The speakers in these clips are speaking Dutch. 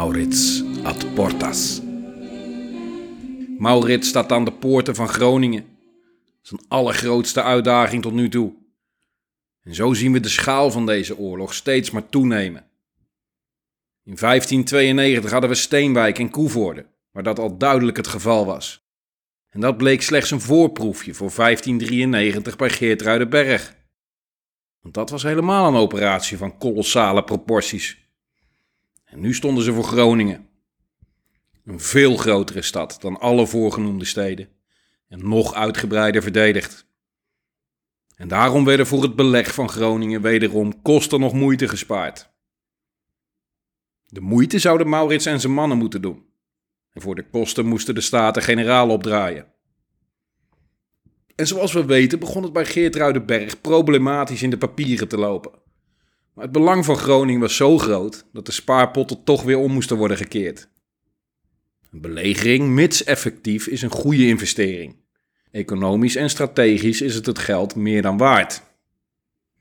Maurits ad portas. Maurits staat aan de poorten van Groningen. Zijn allergrootste uitdaging tot nu toe. En zo zien we de schaal van deze oorlog steeds maar toenemen. In 1592 hadden we Steenwijk en Koevoorde, waar dat al duidelijk het geval was. En dat bleek slechts een voorproefje voor 1593 bij Geertruidenberg. Want dat was helemaal een operatie van kolossale proporties. En nu stonden ze voor Groningen. Een veel grotere stad dan alle voorgenoemde steden en nog uitgebreider verdedigd. En daarom werden voor het beleg van Groningen wederom kosten nog moeite gespaard. De moeite zouden Maurits en zijn mannen moeten doen. En voor de kosten moesten de Staten-Generaal opdraaien. En zoals we weten begon het bij Geertruidenberg problematisch in de papieren te lopen. Maar het belang van Groningen was zo groot dat de spaarpotten toch weer om moesten worden gekeerd. Een belegering, mits effectief, is een goede investering. Economisch en strategisch is het het geld meer dan waard.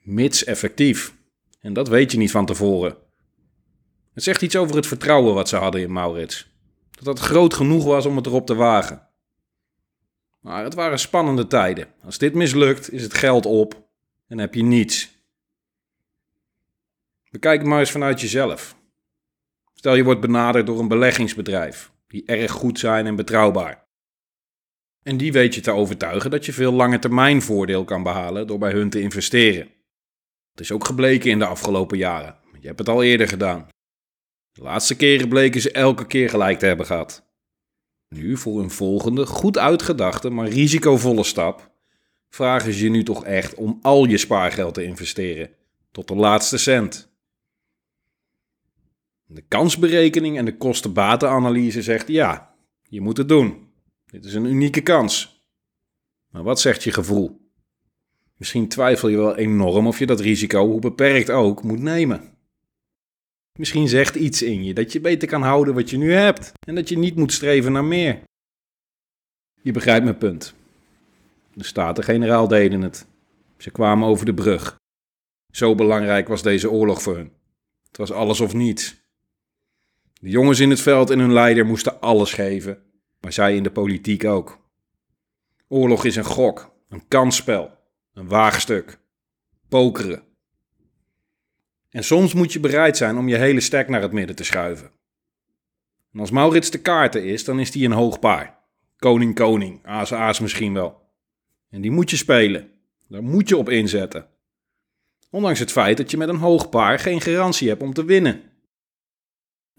Mits effectief. En dat weet je niet van tevoren. Het zegt iets over het vertrouwen wat ze hadden in Maurits. Dat dat groot genoeg was om het erop te wagen. Maar het waren spannende tijden. Als dit mislukt, is het geld op en heb je niets. Bekijk het maar eens vanuit jezelf. Stel je wordt benaderd door een beleggingsbedrijf, die erg goed zijn en betrouwbaar. En die weet je te overtuigen dat je veel lange termijn voordeel kan behalen door bij hun te investeren. Het is ook gebleken in de afgelopen jaren. Je hebt het al eerder gedaan. De laatste keren bleken ze elke keer gelijk te hebben gehad. Nu, voor een volgende, goed uitgedachte, maar risicovolle stap, vragen ze je nu toch echt om al je spaargeld te investeren, tot de laatste cent. De kansberekening en de kosten-batenanalyse zegt ja, je moet het doen. Dit is een unieke kans. Maar wat zegt je gevoel? Misschien twijfel je wel enorm of je dat risico, hoe beperkt ook, moet nemen. Misschien zegt iets in je dat je beter kan houden wat je nu hebt en dat je niet moet streven naar meer. Je begrijpt mijn punt. De Staten-Generaal deden het. Ze kwamen over de brug. Zo belangrijk was deze oorlog voor hun. Het was alles of niets. De jongens in het veld en hun leider moesten alles geven, maar zij in de politiek ook. Oorlog is een gok, een kansspel, een waagstuk, pokeren. En soms moet je bereid zijn om je hele stek naar het midden te schuiven. En als Maurits de kaarten is, dan is die een hoog paar. Koning, koning, aas, aas misschien wel. En die moet je spelen. Daar moet je op inzetten. Ondanks het feit dat je met een hoog paar geen garantie hebt om te winnen.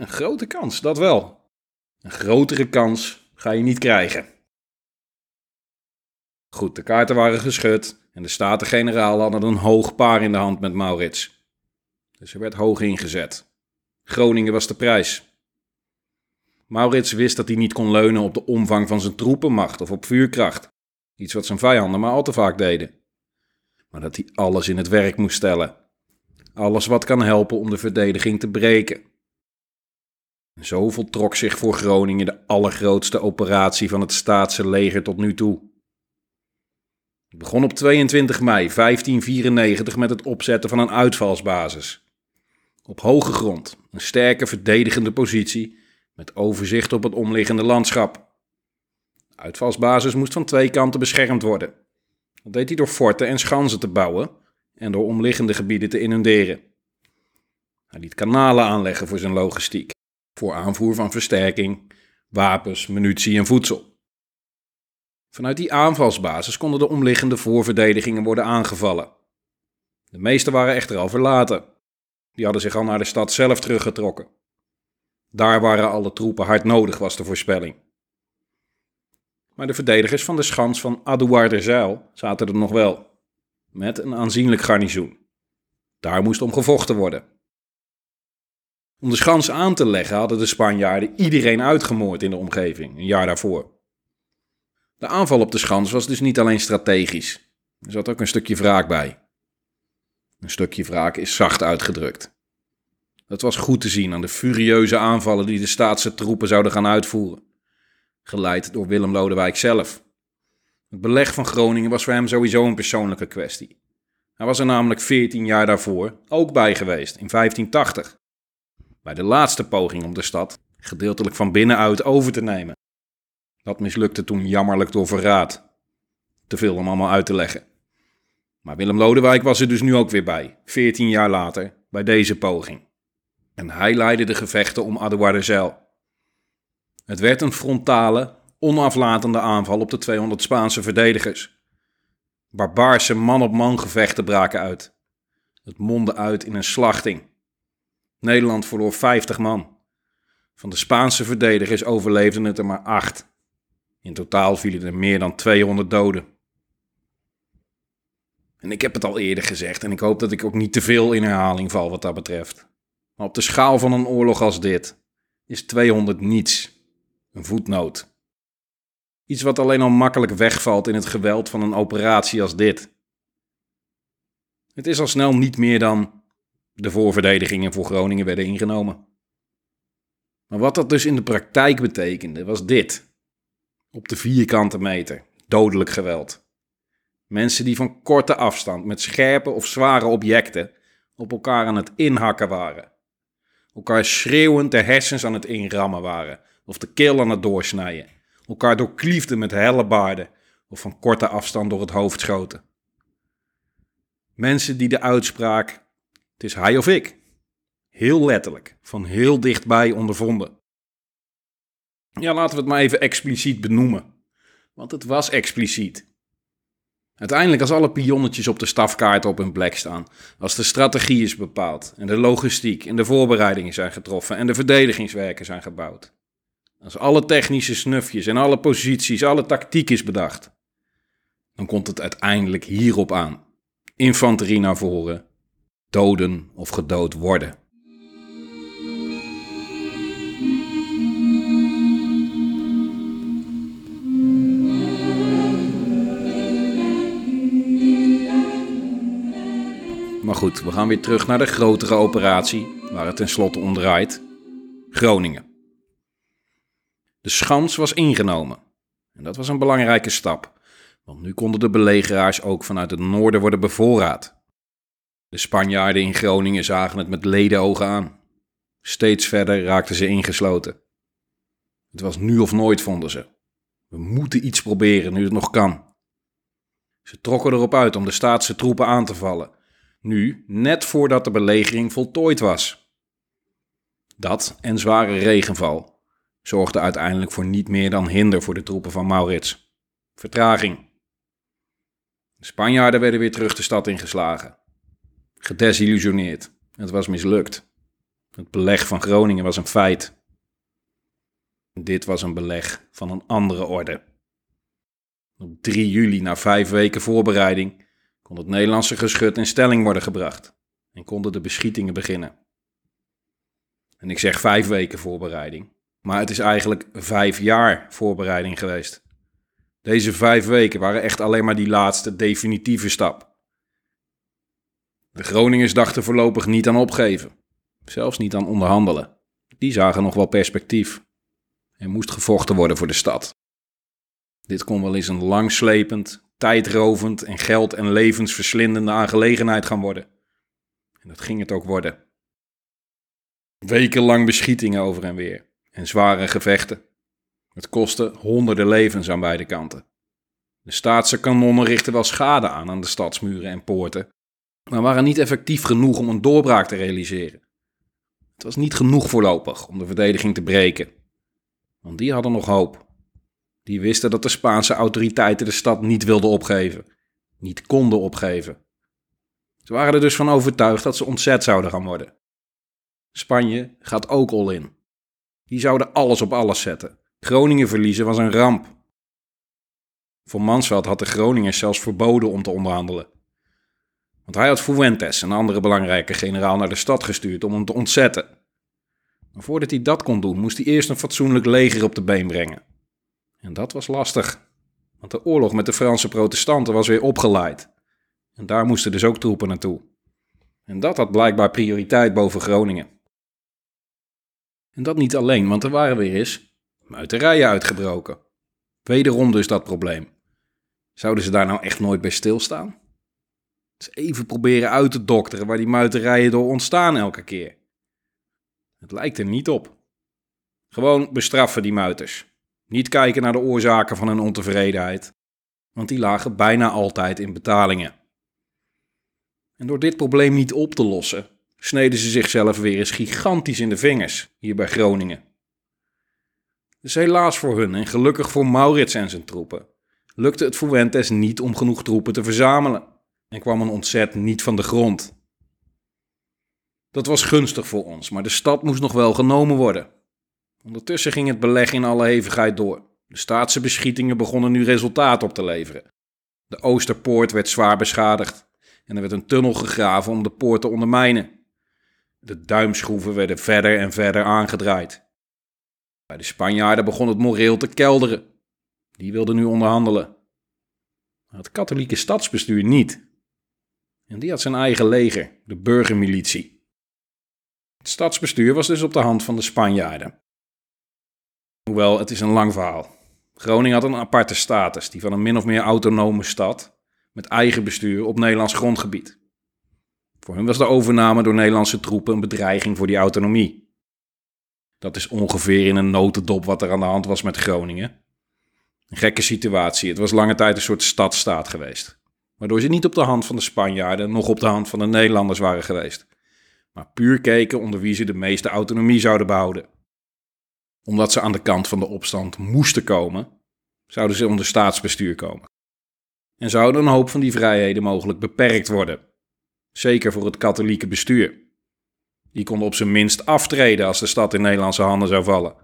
Een grote kans, dat wel. Een grotere kans ga je niet krijgen. Goed, de kaarten waren geschud en de Staten-Generaal hadden een hoog paar in de hand met Maurits. Dus er werd hoog ingezet. Groningen was de prijs. Maurits wist dat hij niet kon leunen op de omvang van zijn troepenmacht of op vuurkracht. Iets wat zijn vijanden maar al te vaak deden. Maar dat hij alles in het werk moest stellen. Alles wat kan helpen om de verdediging te breken. Zo voltrok zich voor Groningen de allergrootste operatie van het staatse leger tot nu toe. Het begon op 22 mei 1594 met het opzetten van een uitvalsbasis. Op hoge grond, een sterke verdedigende positie met overzicht op het omliggende landschap. De uitvalsbasis moest van twee kanten beschermd worden. Dat deed hij door forten en schansen te bouwen en door omliggende gebieden te inunderen. Hij liet kanalen aanleggen voor zijn logistiek voor aanvoer van versterking, wapens, munitie en voedsel. Vanuit die aanvalsbasis konden de omliggende voorverdedigingen worden aangevallen. De meeste waren echter al verlaten. Die hadden zich al naar de stad zelf teruggetrokken. Daar waren alle troepen hard nodig, was de voorspelling. Maar de verdedigers van de schans van Adouarderzeil zaten er nog wel, met een aanzienlijk garnizoen. Daar moest om gevochten worden. Om de schans aan te leggen hadden de Spanjaarden iedereen uitgemoord in de omgeving, een jaar daarvoor. De aanval op de schans was dus niet alleen strategisch, er zat ook een stukje wraak bij. Een stukje wraak is zacht uitgedrukt. Dat was goed te zien aan de furieuze aanvallen die de staatse troepen zouden gaan uitvoeren, geleid door Willem Lodewijk zelf. Het beleg van Groningen was voor hem sowieso een persoonlijke kwestie. Hij was er namelijk 14 jaar daarvoor ook bij geweest, in 1580. Bij de laatste poging om de stad gedeeltelijk van binnenuit over te nemen. Dat mislukte toen jammerlijk door verraad. Te veel om allemaal uit te leggen. Maar Willem Lodewijk was er dus nu ook weer bij, 14 jaar later, bij deze poging. En hij leidde de gevechten om Adouarderzijl. Het werd een frontale, onaflatende aanval op de 200 Spaanse verdedigers. Barbaarse man-op-man gevechten braken uit. Het mondde uit in een slachting. Nederland verloor 50 man. Van de Spaanse verdedigers overleefden het er maar acht. In totaal vielen er meer dan 200 doden. En ik heb het al eerder gezegd en ik hoop dat ik ook niet te veel in herhaling val wat dat betreft. Maar op de schaal van een oorlog als dit is 200 niets. Een voetnoot. Iets wat alleen al makkelijk wegvalt in het geweld van een operatie als dit. Het is al snel niet meer dan de voorverdedigingen voor Groningen werden ingenomen. Maar wat dat dus in de praktijk betekende, was dit. Op de vierkante meter, dodelijk geweld. Mensen die van korte afstand met scherpe of zware objecten op elkaar aan het inhakken waren. Elkaar schreeuwend de hersens aan het inrammen waren of de keel aan het doorsnijden. Elkaar doorkliefden met hellebaarden of van korte afstand door het hoofd schoten. Mensen die de uitspraak, het is hij of ik, heel letterlijk, van heel dichtbij ondervonden. Ja, laten we het maar even expliciet benoemen. Want het was expliciet. Uiteindelijk, als alle pionnetjes op de stafkaart op hun plek staan, als de strategie is bepaald en de logistiek en de voorbereidingen zijn getroffen en de verdedigingswerken zijn gebouwd, als alle technische snufjes en alle posities, alle tactiek is bedacht, dan komt het uiteindelijk hierop aan. Infanterie naar voren, doden of gedood worden. Maar goed, we gaan weer terug naar de grotere operatie, waar het tenslotte om draait. Groningen. De schans was ingenomen. En dat was een belangrijke stap, want nu konden de belegeraars ook vanuit het noorden worden bevoorraad. De Spanjaarden in Groningen zagen het met ledenogen aan. Steeds verder raakten ze ingesloten. Het was nu of nooit, vonden ze. We moeten iets proberen nu het nog kan. Ze trokken erop uit om de staatse troepen aan te vallen nu net voordat de belegering voltooid was. Dat en zware regenval zorgden uiteindelijk voor niet meer dan hinder voor de troepen van Maurits. Vertraging. De Spanjaarden werden weer terug de stad ingeslagen. Gedesillusioneerd. Het was mislukt. Het beleg van Groningen was een feit. Dit was een beleg van een andere orde. Op 3 juli, na vijf weken voorbereiding, kon het Nederlandse geschut in stelling worden gebracht en konden de beschietingen beginnen. En ik zeg vijf weken voorbereiding, maar het is eigenlijk vijf jaar voorbereiding geweest. Deze vijf weken waren echt alleen maar die laatste definitieve stap. De Groningers dachten voorlopig niet aan opgeven, zelfs niet aan onderhandelen. Die zagen nog wel perspectief. Er moest gevochten worden voor de stad. Dit kon wel eens een langslepend, tijdrovend en geld- en levensverslindende aangelegenheid gaan worden. En dat ging het ook worden. Wekenlang beschietingen over en weer en zware gevechten. Het kostte honderden levens aan beide kanten. De staatse kanonnen richtten wel schade aan aan de stadsmuren en poorten, maar waren niet effectief genoeg om een doorbraak te realiseren. Het was niet genoeg voorlopig om de verdediging te breken, want die hadden nog hoop. Die wisten dat de Spaanse autoriteiten de stad niet wilden opgeven, niet konden opgeven. Ze waren er dus van overtuigd dat ze ontzet zouden gaan worden. Spanje gaat ook all in. Die zouden alles op alles zetten. Groningen verliezen was een ramp. Voor Mansveld had de Groningers zelfs verboden om te onderhandelen. Want hij had Fuentes, een andere belangrijke generaal, naar de stad gestuurd om hem te ontzetten. Maar voordat hij dat kon doen, moest hij eerst een fatsoenlijk leger op de been brengen. En dat was lastig, want de oorlog met de Franse protestanten was weer opgeleid. En daar moesten dus ook troepen naartoe. En dat had blijkbaar prioriteit boven Groningen. En dat niet alleen, want er waren weer eens muiterijen uitgebroken. Wederom dus dat probleem. Zouden ze daar nou echt nooit bij stilstaan? Dus even proberen uit te dokteren waar die muiterijen door ontstaan elke keer. Het lijkt er niet op. Gewoon bestraffen die muiters. Niet kijken naar de oorzaken van hun ontevredenheid, want die lagen bijna altijd in betalingen. En door dit probleem niet op te lossen, sneden ze zichzelf weer eens gigantisch in de vingers hier bij Groningen. Dus helaas voor hun en gelukkig voor Maurits en zijn troepen lukte het Fuentes niet om genoeg troepen te verzamelen en kwam een ontzet niet van de grond. Dat was gunstig voor ons, maar de stad moest nog wel genomen worden. Ondertussen ging het beleg in alle hevigheid door. De staatse beschietingen begonnen nu resultaat op te leveren. De Oosterpoort werd zwaar beschadigd en er werd een tunnel gegraven om de poort te ondermijnen. De duimschroeven werden verder en verder aangedraaid. Bij de Spanjaarden begon het moreel te kelderen. Die wilden nu onderhandelen. Het katholieke stadsbestuur niet. En die had zijn eigen leger, de burgermilitie. Het stadsbestuur was dus op de hand van de Spanjaarden. Hoewel, het is een lang verhaal. Groningen had een aparte status, die van een min of meer autonome stad met eigen bestuur op Nederlands grondgebied. Voor hun was de overname door Nederlandse troepen een bedreiging voor die autonomie. Dat is ongeveer in een notendop wat er aan de hand was met Groningen. Een gekke situatie. Het was lange tijd een soort stadstaat geweest. Waardoor ze niet op de hand van de Spanjaarden, nog op de hand van de Nederlanders waren geweest. Maar puur keken onder wie ze de meeste autonomie zouden behouden. Omdat ze aan de kant van de opstand moesten komen, zouden ze onder staatsbestuur komen. En zouden een hoop van die vrijheden mogelijk beperkt worden. Zeker voor het katholieke bestuur. Die konden op zijn minst aftreden als de stad in Nederlandse handen zou vallen.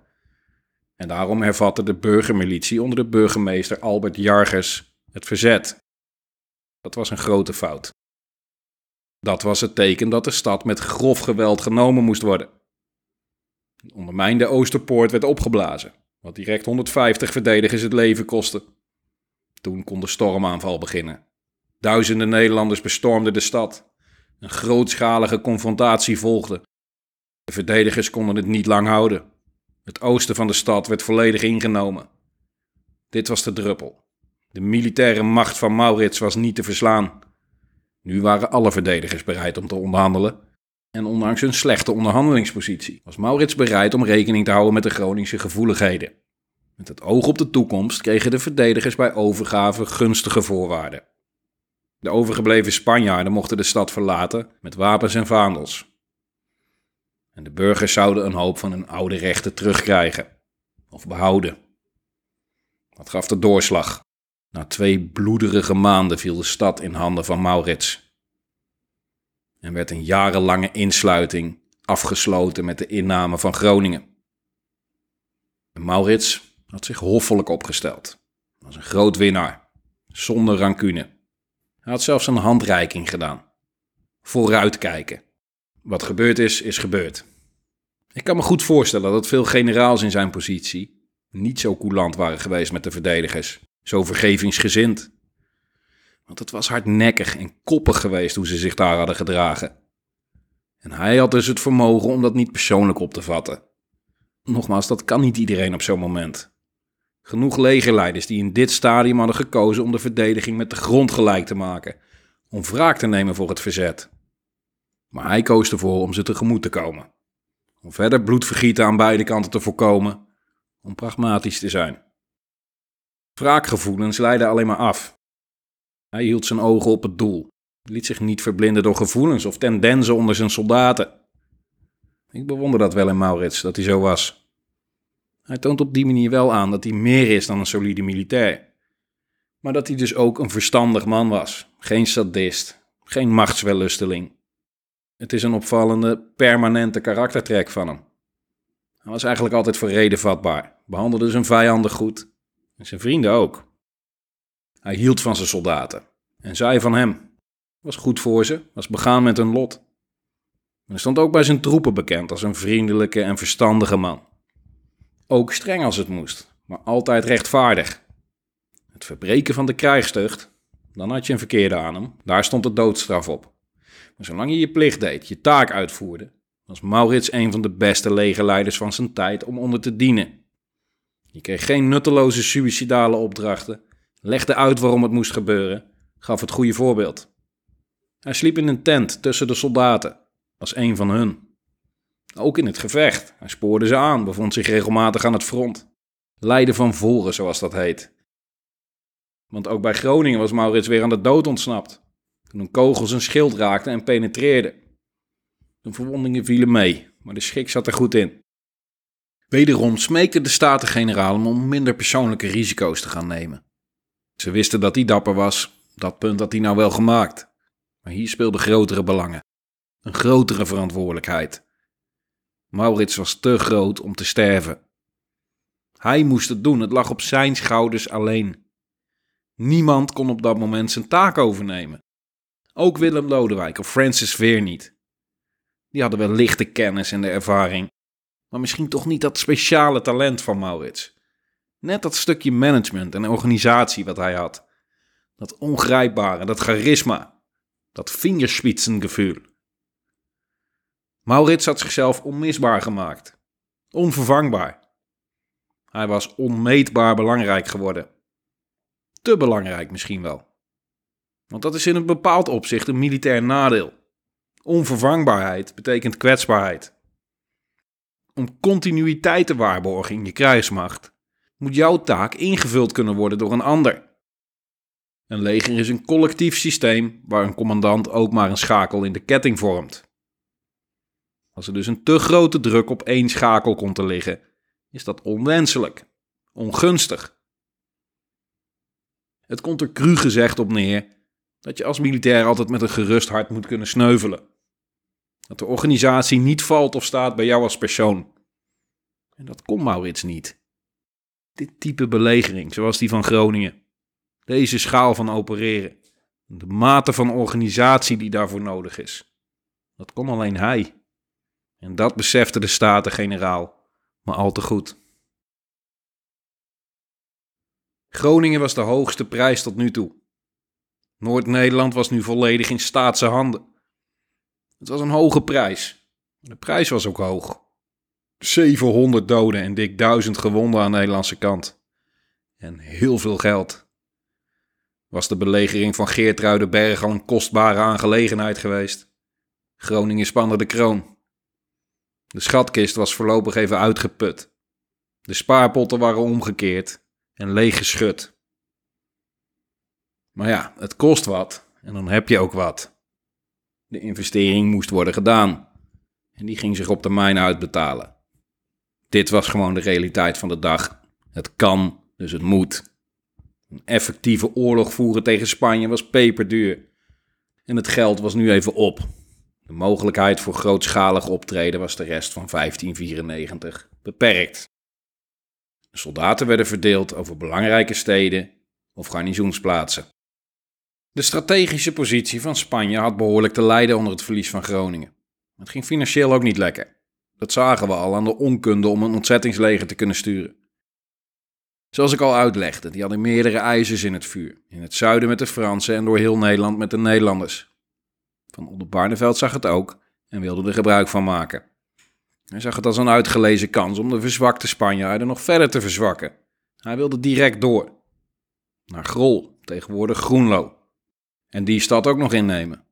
En daarom hervatte de burgermilitie onder de burgemeester Albert Jargers het verzet. Dat was een grote fout. Dat was het teken dat de stad met grof geweld genomen moest worden. De ondermijnde Oosterpoort werd opgeblazen, wat direct 150 verdedigers het leven kostte. Toen kon de stormaanval beginnen. Duizenden Nederlanders bestormden de stad. Een grootschalige confrontatie volgde. De verdedigers konden het niet lang houden. Het oosten van de stad werd volledig ingenomen. Dit was de druppel. De militaire macht van Maurits was niet te verslaan. Nu waren alle verdedigers bereid om te onderhandelen. En ondanks hun slechte onderhandelingspositie was Maurits bereid om rekening te houden met de Groningse gevoeligheden. Met het oog op de toekomst kregen de verdedigers bij overgave gunstige voorwaarden. De overgebleven Spanjaarden mochten de stad verlaten met wapens en vaandels. En de burgers zouden een hoop van hun oude rechten terugkrijgen of behouden. Dat gaf de doorslag. Na twee bloederige maanden viel de stad in handen van Maurits. En werd een jarenlange insluiting afgesloten met de inname van Groningen. En Maurits had zich hoffelijk opgesteld. Was een groot winnaar, zonder rancune. Hij had zelfs een handreiking gedaan. Vooruitkijken. Wat gebeurd is, is gebeurd. Ik kan me goed voorstellen dat veel generaals in zijn positie niet zo coulant waren geweest met de verdedigers, zo vergevingsgezind. Want het was hardnekkig en koppig geweest hoe ze zich daar hadden gedragen. En hij had dus het vermogen om dat niet persoonlijk op te vatten. Nogmaals, dat kan niet iedereen op zo'n moment. Genoeg legerleiders die in dit stadium hadden gekozen om de verdediging met de grond gelijk te maken, om wraak te nemen voor het verzet. Maar hij koos ervoor om ze tegemoet te komen. Om verder bloedvergieten aan beide kanten te voorkomen, om pragmatisch te zijn. Wraakgevoelens leidden alleen maar af. Hij hield zijn ogen op het doel, liet zich niet verblinden door gevoelens of tendensen onder zijn soldaten. Ik bewonder dat wel in Maurits, dat hij zo was. Hij toont op die manier wel aan dat hij meer is dan een solide militair. Maar dat hij dus ook een verstandig man was. Geen sadist, geen machtswellusteling. Het is een opvallende, permanente karaktertrek van hem. Hij was eigenlijk altijd voor reden vatbaar, behandelde zijn vijanden goed en zijn vrienden ook. Hij hield van zijn soldaten en zij van hem. Was goed voor ze, was begaan met hun lot. Hij stond ook bij zijn troepen bekend als een vriendelijke en verstandige man. Ook streng als het moest, maar altijd rechtvaardig. Het verbreken van de krijgstucht, dan had je een verkeerde aan hem. Daar stond de doodstraf op. Maar zolang je je plicht deed, je taak uitvoerde, was Maurits een van de beste legerleiders van zijn tijd om onder te dienen. Je kreeg geen nutteloze suïcidale opdrachten, legde uit waarom het moest gebeuren, gaf het goede voorbeeld. Hij sliep in een tent tussen de soldaten, als een van hun. Ook in het gevecht. Hij spoorde ze aan, bevond zich regelmatig aan het front. Leiden van voren, zoals dat heet. Want ook bij Groningen was Maurits weer aan de dood ontsnapt. Toen een kogel zijn schild raakte en penetreerde. De verwondingen vielen mee, maar de schik zat er goed in. Wederom smeekte de Staten-Generaal hem om minder persoonlijke risico's te gaan nemen. Ze wisten dat hij dapper was, dat punt had hij nou wel gemaakt. Maar hier speelden grotere belangen, een grotere verantwoordelijkheid. Maurits was te groot om te sterven. Hij moest het doen, het lag op zijn schouders alleen. Niemand kon op dat moment zijn taak overnemen. Ook Willem Lodewijk of Francis Veer niet. Die hadden wel lichte kennis en de ervaring, maar misschien toch niet dat speciale talent van Maurits. Net dat stukje management en organisatie wat hij had. Dat ongrijpbare, dat charisma, dat vingerspitsengevoel. Maurits had zichzelf onmisbaar gemaakt, onvervangbaar. Hij was onmeetbaar belangrijk geworden. Te belangrijk misschien wel. Want dat is in een bepaald opzicht een militair nadeel. Onvervangbaarheid betekent kwetsbaarheid. Om continuïteit te waarborgen in je krijgsmacht moet jouw taak ingevuld kunnen worden door een ander. Een leger is een collectief systeem waar een commandant ook maar een schakel in de ketting vormt. Als er dus een te grote druk op één schakel komt te liggen, is dat onwenselijk, ongunstig. Het komt er cru gezegd op neer dat je als militair altijd met een gerust hart moet kunnen sneuvelen. Dat de organisatie niet valt of staat bij jou als persoon. En dat kon Maurits niet. Dit type belegering, zoals die van Groningen. Deze schaal van opereren. De mate van organisatie die daarvoor nodig is. Dat kon alleen hij. En dat besefte de Staten-Generaal maar al te goed. Groningen was de hoogste prijs tot nu toe. Noord-Nederland was nu volledig in staatse handen. Het was een hoge prijs. De prijs was ook hoog. 700 doden en dik 1000 gewonden aan de Nederlandse kant. En heel veel geld. Was de belegering van Geertruidenberg al een kostbare aangelegenheid geweest? Groningen spande de kroon. De schatkist was voorlopig even uitgeput. De spaarpotten waren omgekeerd en leeg geschud. Maar ja, het kost wat en dan heb je ook wat. De investering moest worden gedaan en die ging zich op termijn uitbetalen. Dit was gewoon de realiteit van de dag. Het kan, dus het moet. Een effectieve oorlog voeren tegen Spanje was peperduur. En het geld was nu even op. De mogelijkheid voor grootschalig optreden was de rest van 1594 beperkt. De soldaten werden verdeeld over belangrijke steden of garnizoensplaatsen. De strategische positie van Spanje had behoorlijk te lijden onder het verlies van Groningen. Het ging financieel ook niet lekker. Dat zagen we al aan de onkunde om een ontzettingsleger te kunnen sturen. Zoals ik al uitlegde, die hadden meerdere ijzers in het vuur. In het zuiden met de Fransen en door heel Nederland met de Nederlanders. Van Oldenbarneveld zag het ook en wilde er gebruik van maken. Hij zag het als een uitgelezen kans om de verzwakte Spanjaarden nog verder te verzwakken. Hij wilde direct door. Naar Grol, tegenwoordig Groenlo. En die stad ook nog innemen.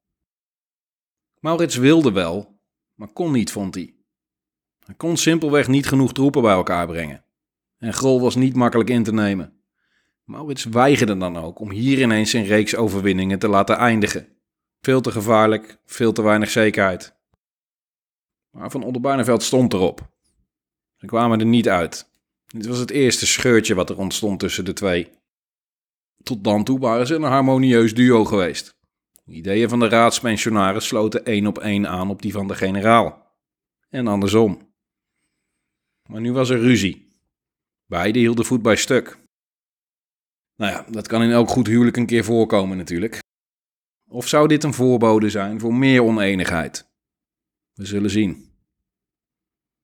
Maurits wilde wel, maar kon niet, vond hij. Hij kon simpelweg niet genoeg troepen bij elkaar brengen. En Grol was niet makkelijk in te nemen. Maurits weigerde dan ook om hier ineens zijn reeks overwinningen te laten eindigen. Veel te gevaarlijk, veel te weinig zekerheid. Maar Van Oldenbarneveld stond erop. Ze kwamen er niet uit. Dit was het eerste scheurtje wat er ontstond tussen de twee. Tot dan toe waren ze een harmonieus duo geweest. De ideeën van de raadspensionaris sloten één op één aan op die van de generaal. En andersom. Maar nu was er ruzie. Beiden hielden voet bij stuk. Nou ja, dat kan in elk goed huwelijk een keer voorkomen natuurlijk. Of zou dit een voorbode zijn voor meer oneenigheid? We zullen zien.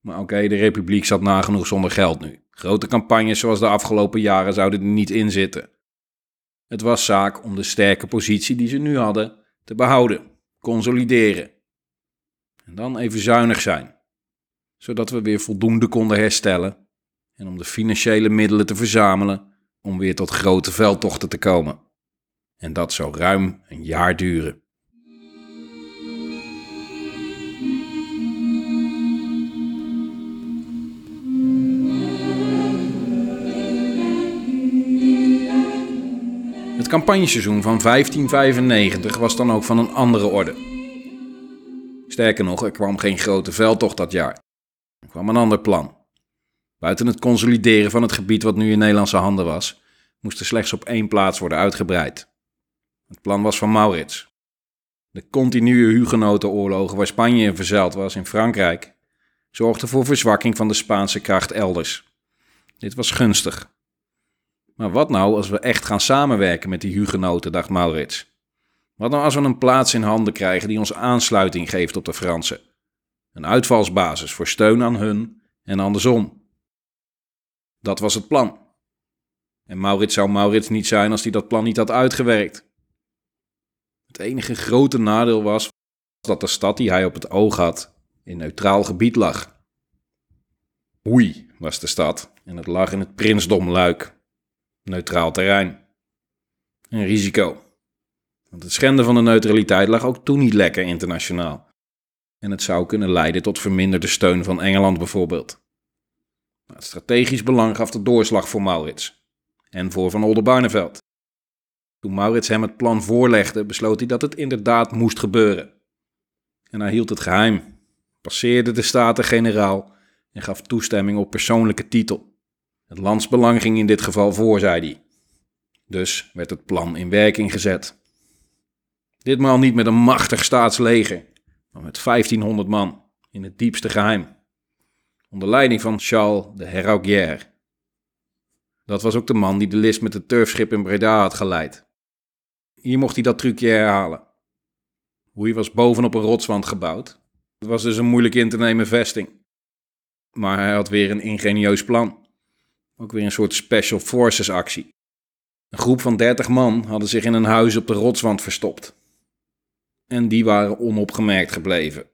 Maar oké, de republiek zat nagenoeg zonder geld nu. Grote campagnes zoals de afgelopen jaren zouden er niet in zitten. Het was zaak om de sterke positie die ze nu hadden te behouden, consolideren. En dan even zuinig zijn zodat we weer voldoende konden herstellen en om de financiële middelen te verzamelen om weer tot grote veldtochten te komen. En dat zou ruim een jaar duren. Campagneseizoen van 1595 was dan ook van een andere orde. Sterker nog, er kwam geen grote veldtocht dat jaar. Er kwam een ander plan. Buiten het consolideren van het gebied wat nu in Nederlandse handen was, moest er slechts op één plaats worden uitgebreid. Het plan was van Maurits. De continue hugenotenoorlogen waar Spanje in verzeild was in Frankrijk zorgden voor verzwakking van de Spaanse kracht elders. Dit was gunstig. Maar wat nou als we echt gaan samenwerken met die hugenoten, dacht Maurits. Wat nou als we een plaats in handen krijgen die ons aansluiting geeft op de Fransen? Een uitvalsbasis voor steun aan hun en andersom. Dat was het plan. En Maurits zou Maurits niet zijn als hij dat plan niet had uitgewerkt. Het enige grote nadeel was dat de stad die hij op het oog had in neutraal gebied lag. Oei was de stad en het lag in het prinsdom Luik, neutraal terrein. Een risico. Want het schenden van de neutraliteit lag ook toen niet lekker internationaal. En het zou kunnen leiden tot verminderde steun van Engeland bijvoorbeeld. het strategisch belang gaf de doorslag voor Maurits en voor Van Oldenbarneveld. Toen Maurits hem het plan voorlegde, besloot hij dat het inderdaad moest gebeuren. En hij hield het geheim, passeerde de Staten-Generaal en gaf toestemming op persoonlijke titel. Het landsbelang ging in dit geval voor, zei hij. Dus werd het plan in werking gezet. Ditmaal niet met een machtig staatsleger, maar met 1500 man in het diepste geheim. Onder leiding van Charles de Héraulgière. Dat was ook de man die de list met het turfschip in Breda had geleid. Hier mocht hij dat trucje herhalen. Hoe was bovenop een rotswand gebouwd. Het was dus een moeilijk in te nemen vesting. Maar hij had weer een ingenieus plan. Ook weer een soort special forces actie. Een groep van 30 man hadden zich in een huis op de rotswand verstopt. En die waren onopgemerkt gebleven.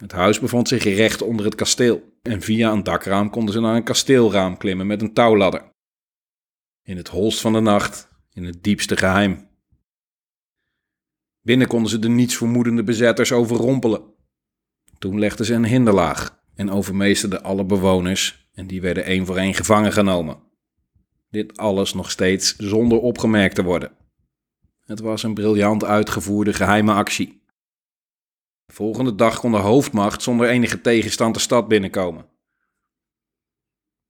Het huis bevond zich recht onder het kasteel. En via een dakraam konden ze naar een kasteelraam klimmen met een touwladder. In het holst van de nacht, in het diepste geheim. Binnen konden ze de niets vermoedende bezetters overrompelen. Toen legden ze een hinderlaag en overmeesterden alle bewoners en die werden één voor één gevangen genomen. Dit alles nog steeds zonder opgemerkt te worden. Het was een briljant uitgevoerde geheime actie. De volgende dag kon de hoofdmacht zonder enige tegenstand de stad binnenkomen.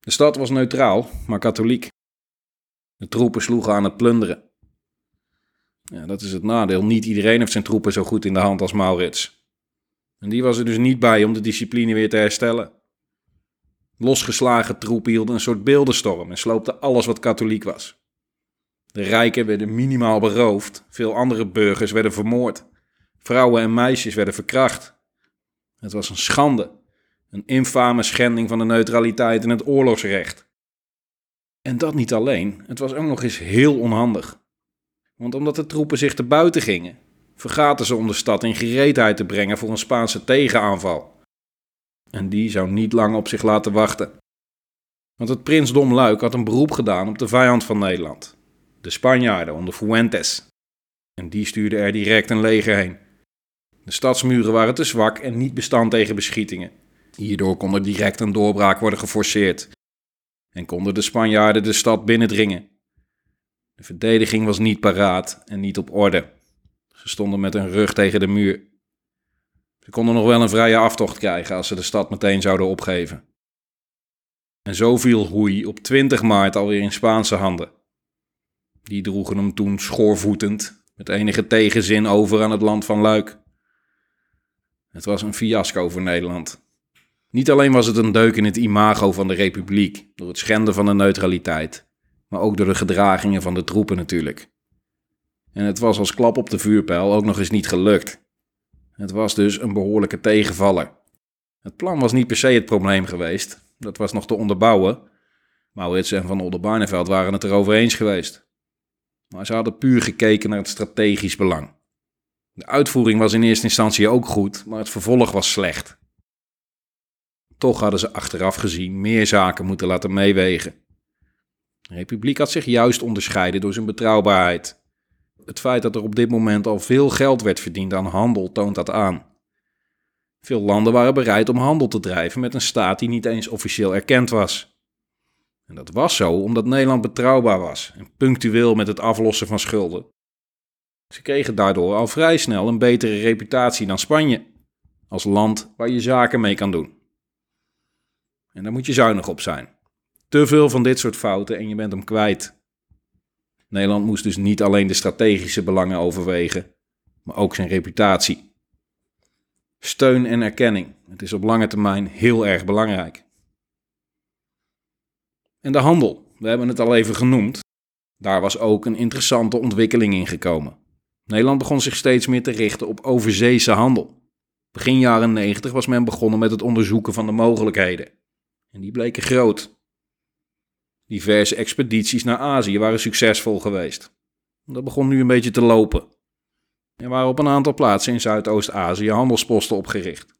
De stad was neutraal, maar katholiek. De troepen sloegen aan het plunderen. Ja, dat is het nadeel. Niet iedereen heeft zijn troepen zo goed in de hand als Maurits. En die was er dus niet bij om de discipline weer te herstellen. Losgeslagen troepen hielden een soort beeldenstorm en sloopten alles wat katholiek was. De rijken werden minimaal beroofd, veel andere burgers werden vermoord. Vrouwen en meisjes werden verkracht. Het was een schande, een infame schending van de neutraliteit en het oorlogsrecht. En dat niet alleen, het was ook nog eens heel onhandig. Want omdat de troepen zich te buiten gingen, vergaten ze om de stad in gereedheid te brengen voor een Spaanse tegenaanval. En die zou niet lang op zich laten wachten. Want het prinsdom Luik had een beroep gedaan op de vijand van Nederland, de Spanjaarden onder Fuentes. En die stuurde er direct een leger heen. De stadsmuren waren te zwak en niet bestand tegen beschietingen. Hierdoor kon er direct een doorbraak worden geforceerd. En konden de Spanjaarden de stad binnendringen. De verdediging was niet paraat en niet op orde. Ze stonden met hun rug tegen de muur. Ze konden nog wel een vrije aftocht krijgen als ze de stad meteen zouden opgeven. En zo viel Hoei op 20 maart alweer in Spaanse handen. Die droegen hem toen schoorvoetend, met enige tegenzin over aan het land van Luik. Het was een fiasco voor Nederland. Niet alleen was het een deuk in het imago van de republiek door het schenden van de neutraliteit, maar ook door de gedragingen van de troepen natuurlijk. En het was als klap op de vuurpijl ook nog eens niet gelukt. Het was dus een behoorlijke tegenvaller. Het plan was niet per se het probleem geweest, dat was nog te onderbouwen. Maurits en Van Oldenbarneveld waren het erover eens geweest. Maar ze hadden puur gekeken naar het strategisch belang. De uitvoering was in eerste instantie ook goed, maar het vervolg was slecht. Toch hadden ze achteraf gezien meer zaken moeten laten meewegen. De Republiek had zich juist onderscheiden door zijn betrouwbaarheid. Het feit dat er op dit moment al veel geld werd verdiend aan handel toont dat aan. Veel landen waren bereid om handel te drijven met een staat die niet eens officieel erkend was. En dat was zo omdat Nederland betrouwbaar was en punctueel met het aflossen van schulden. Ze kregen daardoor al vrij snel een betere reputatie dan Spanje, als land waar je zaken mee kan doen. En daar moet je zuinig op zijn. Te veel van dit soort fouten en je bent hem kwijt. Nederland moest dus niet alleen de strategische belangen overwegen, maar ook zijn reputatie. Steun en erkenning. Het is op lange termijn heel erg belangrijk. En de handel, we hebben het al even genoemd. Daar was ook een interessante ontwikkeling in gekomen. Nederland begon zich steeds meer te richten op overzeese handel. Begin jaren 90 was men begonnen met het onderzoeken van de mogelijkheden. En die bleken groot. Diverse expedities naar Azië waren succesvol geweest. Dat begon nu een beetje te lopen. Er waren op een aantal plaatsen in Zuidoost-Azië handelsposten opgericht.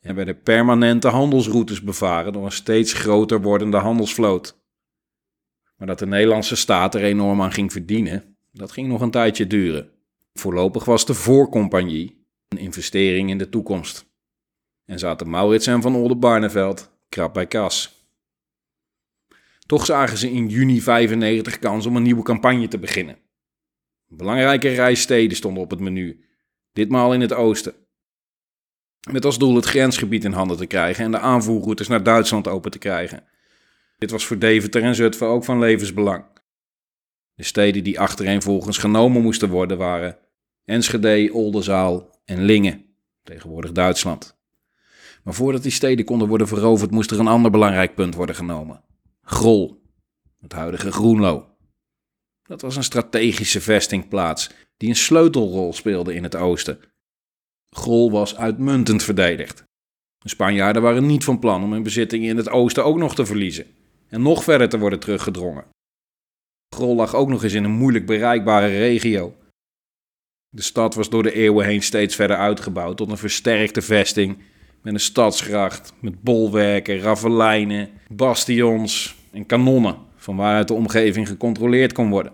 Er werden permanente handelsroutes bevaren door een steeds groter wordende handelsvloot. Maar dat de Nederlandse staat er enorm aan ging verdienen, dat ging nog een tijdje duren. Voorlopig was de voorcompagnie een investering in de toekomst. En zaten Maurits en Van Oldenbarneveld krap bij kas. Toch zagen ze in juni 95 kans om een nieuwe campagne te beginnen. Belangrijke reissteden stonden op het menu, ditmaal in het oosten. Met als doel het grensgebied in handen te krijgen en de aanvoerroutes naar Duitsland open te krijgen. Dit was voor Deventer en Zutphen ook van levensbelang. De steden die achtereenvolgens genomen moesten worden waren Enschede, Oldenzaal en Lingen, tegenwoordig Duitsland. Maar voordat die steden konden worden veroverd, moest er een ander belangrijk punt worden genomen. Grol, het huidige Groenlo. Dat was een strategische vestingplaats die een sleutelrol speelde in het oosten. Grol was uitmuntend verdedigd. De Spanjaarden waren niet van plan om hun bezittingen in het oosten ook nog te verliezen en nog verder te worden teruggedrongen. Grol lag ook nog eens in een moeilijk bereikbare regio. De stad was door de eeuwen heen steeds verder uitgebouwd tot een versterkte vesting met een stadsgracht met bolwerken, ravelijnen, bastions en kanonnen van waaruit de omgeving gecontroleerd kon worden.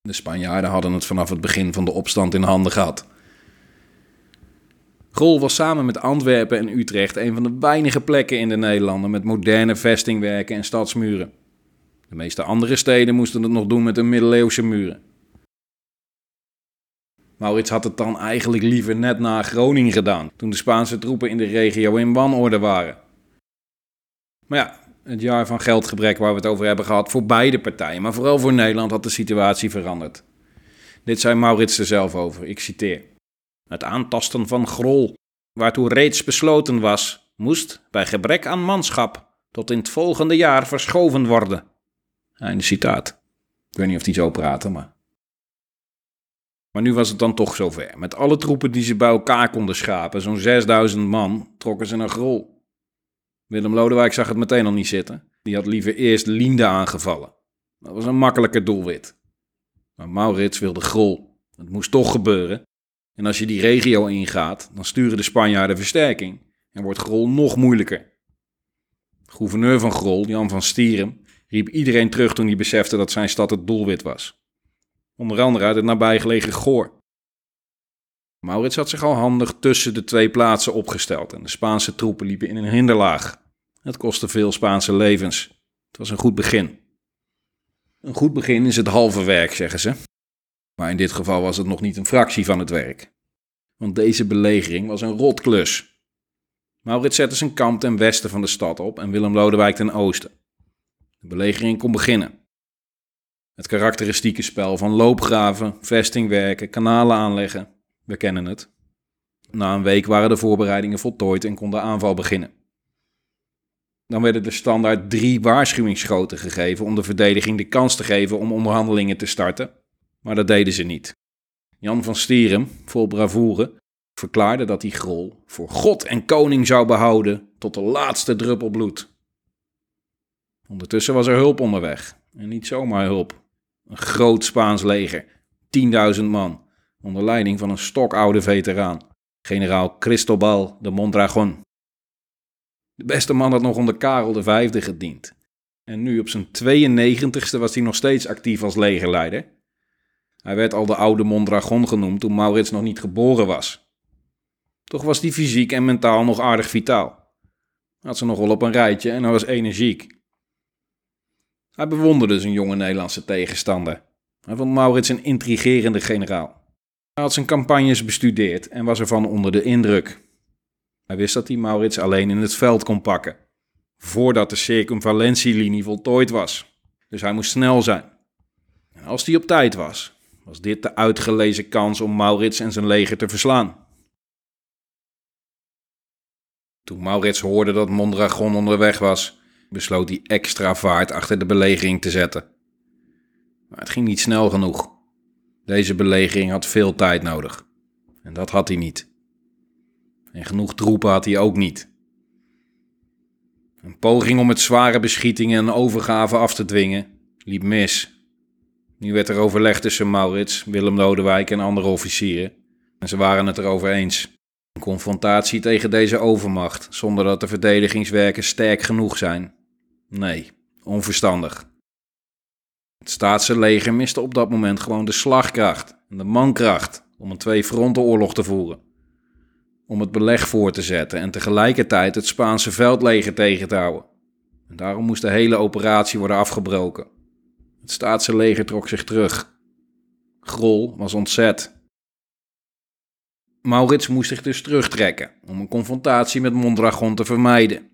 De Spanjaarden hadden het vanaf het begin van de opstand in handen gehad. Grol was samen met Antwerpen en Utrecht een van de weinige plekken in de Nederlanden met moderne vestingwerken en stadsmuren. De meeste andere steden moesten het nog doen met een middeleeuwse muren. Maurits had het dan eigenlijk liever net na Groningen gedaan, toen de Spaanse troepen in de regio in wanorde waren. Maar ja, het jaar van geldgebrek waar we het over hebben gehad voor beide partijen, maar vooral voor Nederland had de situatie veranderd. Dit zei Maurits er zelf over, ik citeer. Het aantasten van Grol, waartoe reeds besloten was, moest bij gebrek aan manschap tot in het volgende jaar verschoven worden. Einde citaat. Ik weet niet of die zo praten, maar maar nu was het dan toch zover. Met alle troepen die ze bij elkaar konden schapen, zo'n 6000 man, trokken ze naar Grol. Willem Lodewijk zag het meteen al niet zitten. Die had liever eerst Linde aangevallen. Dat was een makkelijker doelwit. Maar Maurits wilde Grol. Het moest toch gebeuren. En als je die regio ingaat, dan sturen de Spanjaarden versterking. En wordt Grol nog moeilijker. gouverneur van Grol, Jan van Stierum, riep iedereen terug toen hij besefte dat zijn stad het doelwit was onder andere uit het nabijgelegen Goor. Maurits had zich al handig tussen de twee plaatsen opgesteld en de Spaanse troepen liepen in een hinderlaag. Het kostte veel Spaanse levens. Het was een goed begin. Een goed begin is het halve werk, zeggen ze. Maar in dit geval was het nog niet een fractie van het werk. Want deze belegering was een rotklus. Maurits zette zijn kamp ten westen van de stad op en Willem Lodewijk ten oosten. De belegering kon beginnen. Het karakteristieke spel van loopgraven, vestingwerken, kanalen aanleggen. We kennen het. Na een week waren de voorbereidingen voltooid en kon de aanval beginnen. Dan werden de standaard drie waarschuwingsschoten gegeven om de verdediging de kans te geven om onderhandelingen te starten. Maar dat deden ze niet. Jan van Stieren, vol bravoure, verklaarde dat hij Grol voor God en koning zou behouden tot de laatste druppel bloed. Ondertussen was er hulp onderweg. En niet zomaar hulp. Een groot Spaans leger, 10.000 man, onder leiding van een stokoude veteraan, generaal Cristobal de Mondragon. De beste man had nog onder Karel V gediend. En nu op zijn 92ste was hij nog steeds actief als legerleider. Hij werd al de oude Mondragon genoemd toen Maurits nog niet geboren was. Toch was hij fysiek en mentaal nog aardig vitaal. Had ze nog op een rijtje en hij was energiek. Hij bewonderde zijn jonge Nederlandse tegenstander. Hij vond Maurits een intrigerende generaal. Hij had zijn campagnes bestudeerd en was ervan onder de indruk. Hij wist dat hij Maurits alleen in het veld kon pakken, voordat de circumvalentielinie voltooid was. Dus hij moest snel zijn. En als hij op tijd was, was dit de uitgelezen kans om Maurits en zijn leger te verslaan. Toen Maurits hoorde dat Mondragon onderweg was, besloot hij extra vaart achter de belegering te zetten. Maar het ging niet snel genoeg. Deze belegering had veel tijd nodig. En dat had hij niet. En genoeg troepen had hij ook niet. Een poging om met zware beschietingen en overgave af te dwingen liep mis. Nu werd er overleg tussen Maurits, Willem Lodewijk en andere officieren. En ze waren het erover eens. Een confrontatie tegen deze overmacht, zonder dat de verdedigingswerken sterk genoeg zijn. Nee, onverstandig. Het staatse leger miste op dat moment gewoon de slagkracht en de mankracht om een twee-frontenoorlog te voeren. Om het beleg voor te zetten en tegelijkertijd het Spaanse veldleger tegen te houden. En daarom moest de hele operatie worden afgebroken. Het staatse leger trok zich terug. Grol was ontzet. Maurits moest zich dus terugtrekken om een confrontatie met Mondragon te vermijden.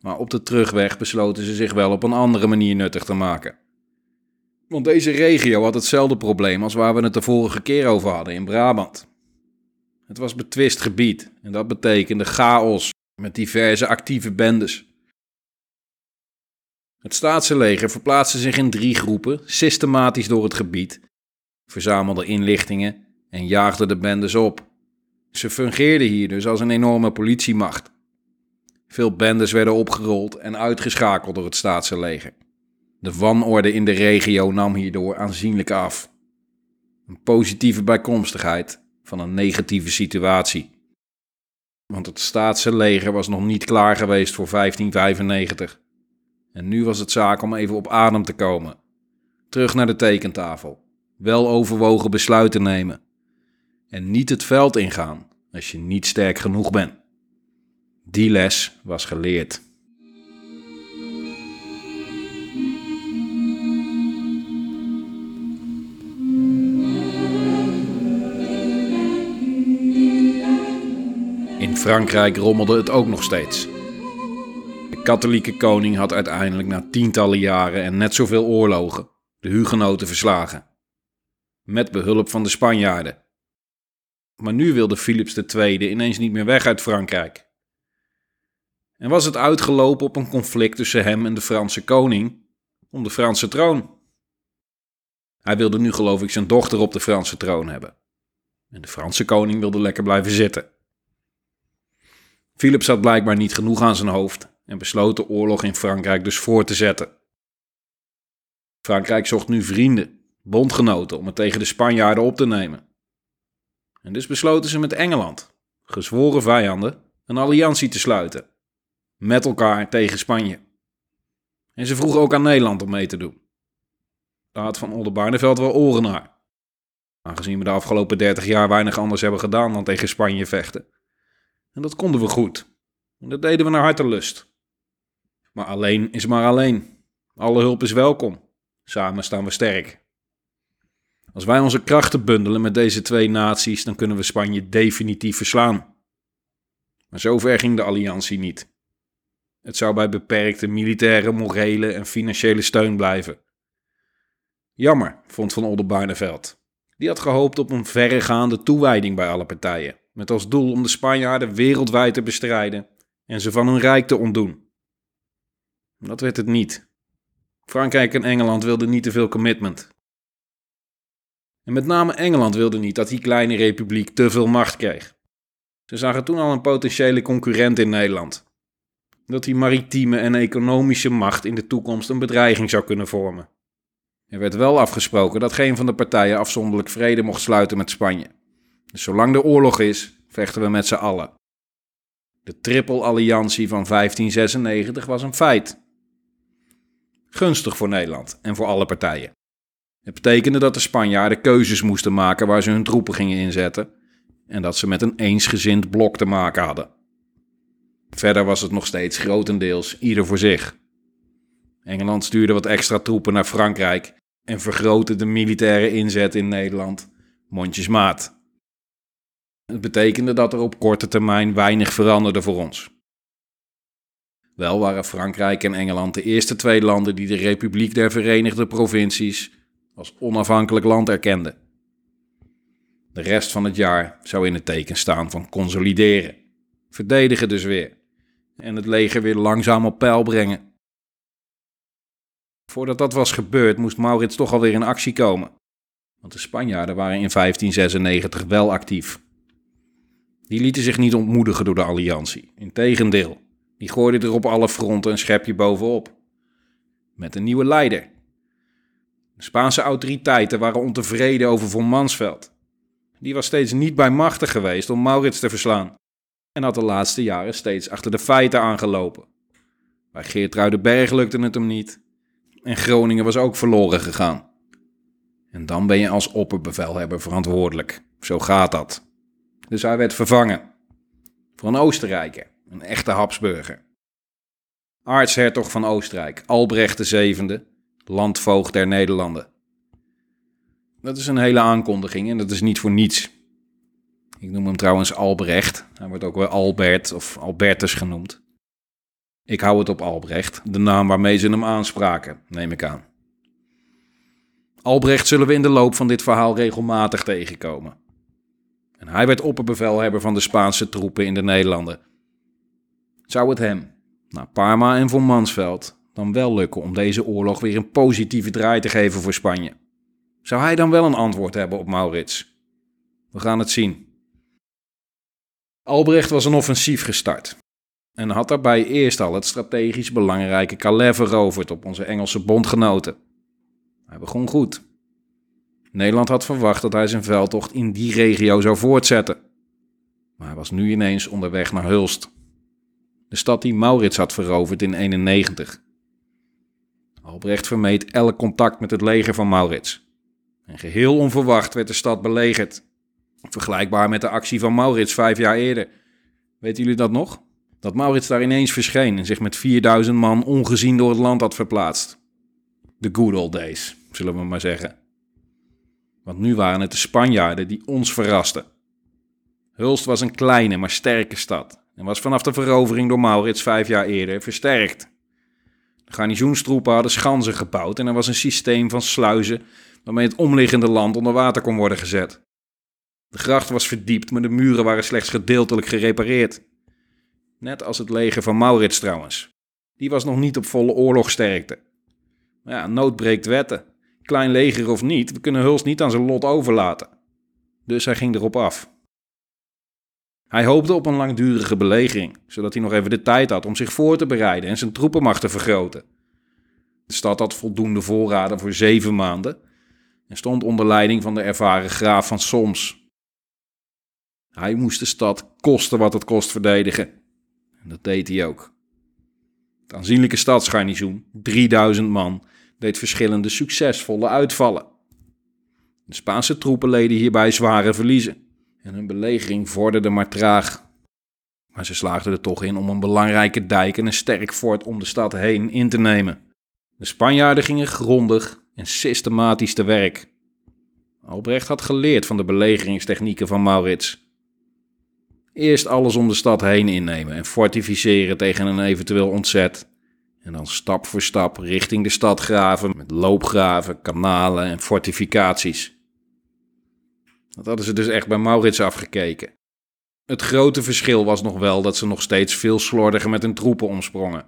Maar op de terugweg besloten ze zich wel op een andere manier nuttig te maken. Want deze regio had hetzelfde probleem als waar we het de vorige keer over hadden in Brabant. Het was betwist gebied en dat betekende chaos met diverse actieve bendes. Het staatse leger verplaatste zich in drie groepen, systematisch door het gebied, verzamelde inlichtingen en jaagde de bendes op. Ze fungeerden hier dus als een enorme politiemacht. Veel bendes werden opgerold en uitgeschakeld door het staatse leger. De wanorde in de regio nam hierdoor aanzienlijk af. Een positieve bijkomstigheid van een negatieve situatie. Want het staatse leger was nog niet klaar geweest voor 1595. En nu was het zaak om even op adem te komen. Terug naar de tekentafel. Wel overwogen besluiten nemen. En niet het veld ingaan als je niet sterk genoeg bent. Die les was geleerd. In Frankrijk rommelde het ook nog steeds. De katholieke koning had uiteindelijk na tientallen jaren en net zoveel oorlogen de hugenoten verslagen. Met behulp van de Spanjaarden. Maar nu wilde Philips II ineens niet meer weg uit Frankrijk. En was het uitgelopen op een conflict tussen hem en de Franse koning om de Franse troon. Hij wilde nu geloof ik zijn dochter op de Franse troon hebben. En de Franse koning wilde lekker blijven zitten. Philips had blijkbaar niet genoeg aan zijn hoofd en besloot de oorlog in Frankrijk dus voor te zetten. Frankrijk zocht nu vrienden, bondgenoten om het tegen de Spanjaarden op te nemen. En dus besloten ze met Engeland, gezworen vijanden, een alliantie te sluiten. Met elkaar tegen Spanje. En ze vroegen ook aan Nederland om mee te doen. Daar had Van Oldenbarneveld wel oren naar. Aangezien we de afgelopen 30 jaar weinig anders hebben gedaan dan tegen Spanje vechten. En dat konden we goed. En dat deden we naar hartelust. Maar alleen is maar alleen. Alle hulp is welkom. Samen staan we sterk. Als wij onze krachten bundelen met deze twee naties, dan kunnen we Spanje definitief verslaan. Maar zover ging de alliantie niet. Het zou bij beperkte militaire, morele en financiële steun blijven. Jammer, vond Van Oldenbarneveld. Die had gehoopt op een verregaande toewijding bij alle partijen, met als doel om de Spanjaarden wereldwijd te bestrijden en ze van hun rijk te ontdoen. Dat werd het niet. Frankrijk en Engeland wilden niet te veel commitment. En met name Engeland wilde niet dat die kleine republiek te veel macht kreeg. Ze zagen toen al een potentiële concurrent in Nederland. Dat die maritieme en economische macht in de toekomst een bedreiging zou kunnen vormen. Er werd wel afgesproken dat geen van de partijen afzonderlijk vrede mocht sluiten met Spanje. Dus zolang er oorlog is, vechten we met z'n allen. De Triple-alliantie van 1596 was een feit. Gunstig voor Nederland en voor alle partijen. Het betekende dat de Spanjaarden keuzes moesten maken waar ze hun troepen gingen inzetten en dat ze met een eensgezind blok te maken hadden. Verder was het nog steeds grotendeels ieder voor zich. Engeland stuurde wat extra troepen naar Frankrijk en vergrootte de militaire inzet in Nederland mondjesmaat. Het betekende dat er op korte termijn weinig veranderde voor ons. Wel waren Frankrijk en Engeland de eerste twee landen die de Republiek der Verenigde Provincies als onafhankelijk land erkenden. De rest van het jaar zou in het teken staan van consolideren, verdedigen dus weer en het leger weer langzaam op peil brengen. Voordat dat was gebeurd, moest Maurits toch alweer in actie komen. Want de Spanjaarden waren in 1596 wel actief. Die lieten zich niet ontmoedigen door de alliantie. Integendeel, die gooiden er op alle fronten een schepje bovenop. Met een nieuwe leider. De Spaanse autoriteiten waren ontevreden over von Mansveld. Die was steeds niet bij machten geweest om Maurits te verslaan. En had de laatste jaren steeds achter de feiten aangelopen. Bij Geertruidenberg lukte het hem niet. En Groningen was ook verloren gegaan. En dan ben je als opperbevelhebber verantwoordelijk. Zo gaat dat. Dus hij werd vervangen. Voor een Oostenrijker, een echte Habsburger. Aartshertog van Oostenrijk, Albrecht VII, landvoogd der Nederlanden. Dat is een hele aankondiging en dat is niet voor niets. Ik noem hem trouwens Albrecht. Hij wordt ook wel Albert of Albertus genoemd. Ik hou het op Albrecht, de naam waarmee ze hem aanspraken, neem ik aan. Albrecht zullen we in de loop van dit verhaal regelmatig tegenkomen. En hij werd opperbevelhebber van de Spaanse troepen in de Nederlanden. Zou het hem, na Parma en von Mansveld, dan wel lukken om deze oorlog weer een positieve draai te geven voor Spanje? Zou hij dan wel een antwoord hebben op Maurits? We gaan het zien. Albrecht was een offensief gestart en had daarbij eerst al het strategisch belangrijke Calais veroverd op onze Engelse bondgenoten. Hij begon goed. Nederland had verwacht dat hij zijn veldtocht in die regio zou voortzetten. Maar hij was nu ineens onderweg naar Hulst. De stad die Maurits had veroverd in 91. Albrecht vermeed elk contact met het leger van Maurits. En geheel onverwacht werd de stad belegerd. Vergelijkbaar met de actie van Maurits vijf jaar eerder. Weten jullie dat nog? Dat Maurits daar ineens verscheen en zich met 4000 man ongezien door het land had verplaatst. The good old days, zullen we maar zeggen. Want nu waren het de Spanjaarden die ons verrasten. Hulst was een kleine maar sterke stad en was vanaf de verovering door Maurits vijf jaar eerder versterkt. De garnizoenstroepen hadden schansen gebouwd en er was een systeem van sluizen waarmee het omliggende land onder water kon worden gezet. De gracht was verdiept, maar de muren waren slechts gedeeltelijk gerepareerd. Net als het leger van Maurits trouwens. Die was nog niet op volle oorlogsterkte. Maar ja, nood breekt wetten. Klein leger of niet, we kunnen Hulst niet aan zijn lot overlaten. Dus hij ging erop af. Hij hoopte op een langdurige belegering, zodat hij nog even de tijd had om zich voor te bereiden en zijn troepenmacht te vergroten. De stad had voldoende voorraden voor zeven maanden en stond onder leiding van de ervaren graaf van Soms. Hij moest de stad kosten wat het kost verdedigen. En dat deed hij ook. Het aanzienlijke stadsgarnizoen, 3000 man, deed verschillende succesvolle uitvallen. De Spaanse troepen leden hierbij zware verliezen en hun belegering vorderde maar traag. Maar ze slaagden er toch in om een belangrijke dijk en een sterk fort om de stad heen in te nemen. De Spanjaarden gingen grondig en systematisch te werk. Albrecht had geleerd van de belegeringstechnieken van Maurits. Eerst alles om de stad heen innemen en fortificeren tegen een eventueel ontzet. En dan stap voor stap richting de stad graven met loopgraven, kanalen en fortificaties. Dat hadden ze dus echt bij Maurits afgekeken. Het grote verschil was nog wel dat ze nog steeds veel slordiger met hun troepen omsprongen.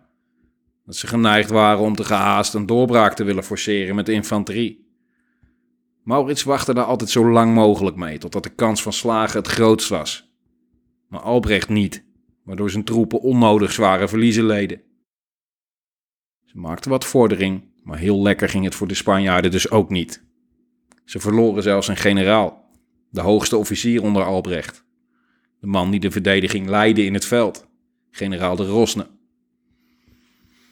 Dat ze geneigd waren om te gehaast een doorbraak te willen forceren met de infanterie. Maurits wachtte daar altijd zo lang mogelijk mee, totdat de kans van slagen het grootst was maar Albrecht niet, waardoor zijn troepen onnodig zware verliezen leden. Ze maakten wat vordering, maar heel lekker ging het voor de Spanjaarden dus ook niet. Ze verloren zelfs een generaal, de hoogste officier onder Albrecht. De man die de verdediging leidde in het veld, generaal de Rosne.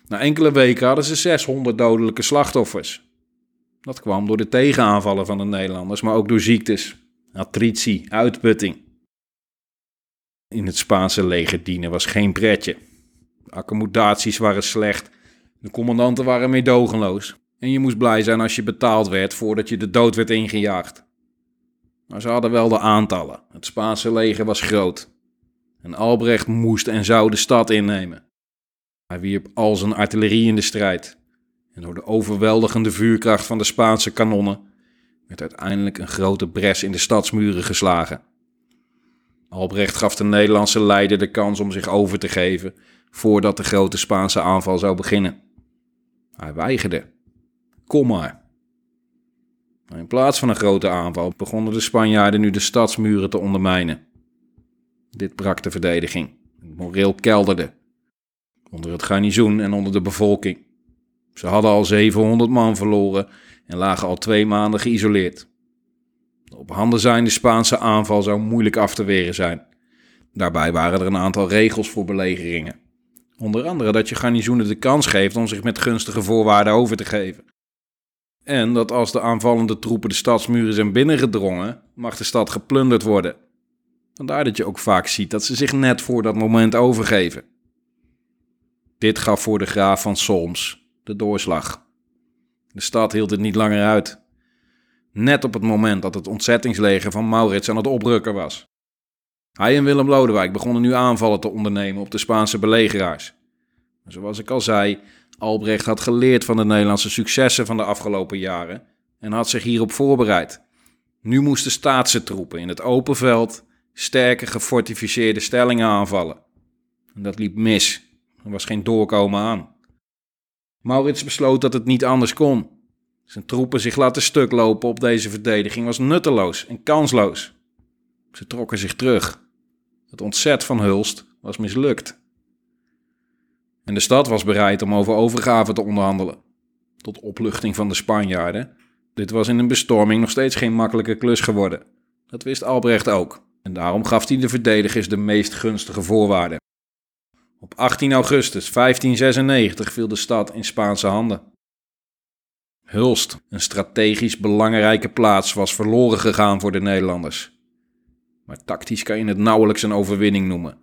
Na enkele weken hadden ze 600 dodelijke slachtoffers. Dat kwam door de tegenaanvallen van de Nederlanders, maar ook door ziektes, attritie, uitputting. In het Spaanse leger dienen was geen pretje. Accommodaties waren slecht. De commandanten waren meedogenloos en je moest blij zijn als je betaald werd voordat je de dood werd ingejaagd. Maar ze hadden wel de aantallen. Het Spaanse leger was groot. En Albrecht moest en zou de stad innemen. Hij wierp al zijn artillerie in de strijd. En door de overweldigende vuurkracht van de Spaanse kanonnen werd uiteindelijk een grote bres in de stadsmuren geslagen. Albrecht gaf de Nederlandse leider de kans om zich over te geven voordat de grote Spaanse aanval zou beginnen. Hij weigerde. Kom maar. In plaats van een grote aanval begonnen de Spanjaarden nu de stadsmuren te ondermijnen. Dit brak de verdediging. Het moreel kelderde. Onder het garnizoen en onder de bevolking. Ze hadden al 700 man verloren en lagen al twee maanden geïsoleerd. Op handen zijnde Spaanse aanval zou moeilijk af te weren zijn. Daarbij waren er een aantal regels voor belegeringen. Onder andere dat je garnizoenen de kans geeft om zich met gunstige voorwaarden over te geven. En dat als de aanvallende troepen de stadsmuren zijn binnengedrongen, mag de stad geplunderd worden. Vandaar dat je ook vaak ziet dat ze zich net voor dat moment overgeven. Dit gaf voor de graaf van Solms de doorslag. De stad hield het niet langer uit. Net op het moment dat het ontzettingsleger van Maurits aan het oprukken was. Hij en Willem Lodewijk begonnen nu aanvallen te ondernemen op de Spaanse belegeraars. Zoals ik al zei, Albrecht had geleerd van de Nederlandse successen van de afgelopen jaren en had zich hierop voorbereid. Nu moesten staatse troepen in het open veld sterke gefortificeerde stellingen aanvallen. En dat liep mis. Er was geen doorkomen aan. Maurits besloot dat het niet anders kon. Zijn troepen zich laten stuk lopen op deze verdediging was nutteloos en kansloos. Ze trokken zich terug. Het ontzet van Hulst was mislukt. En de stad was bereid om over overgave te onderhandelen. Tot opluchting van de Spanjaarden. Dit was in een bestorming nog steeds geen makkelijke klus geworden. Dat wist Albrecht ook. En daarom gaf hij de verdedigers de meest gunstige voorwaarden. Op 18 augustus 1596 viel de stad in Spaanse handen. Hulst, een strategisch belangrijke plaats, was verloren gegaan voor de Nederlanders. Maar tactisch kan je het nauwelijks een overwinning noemen.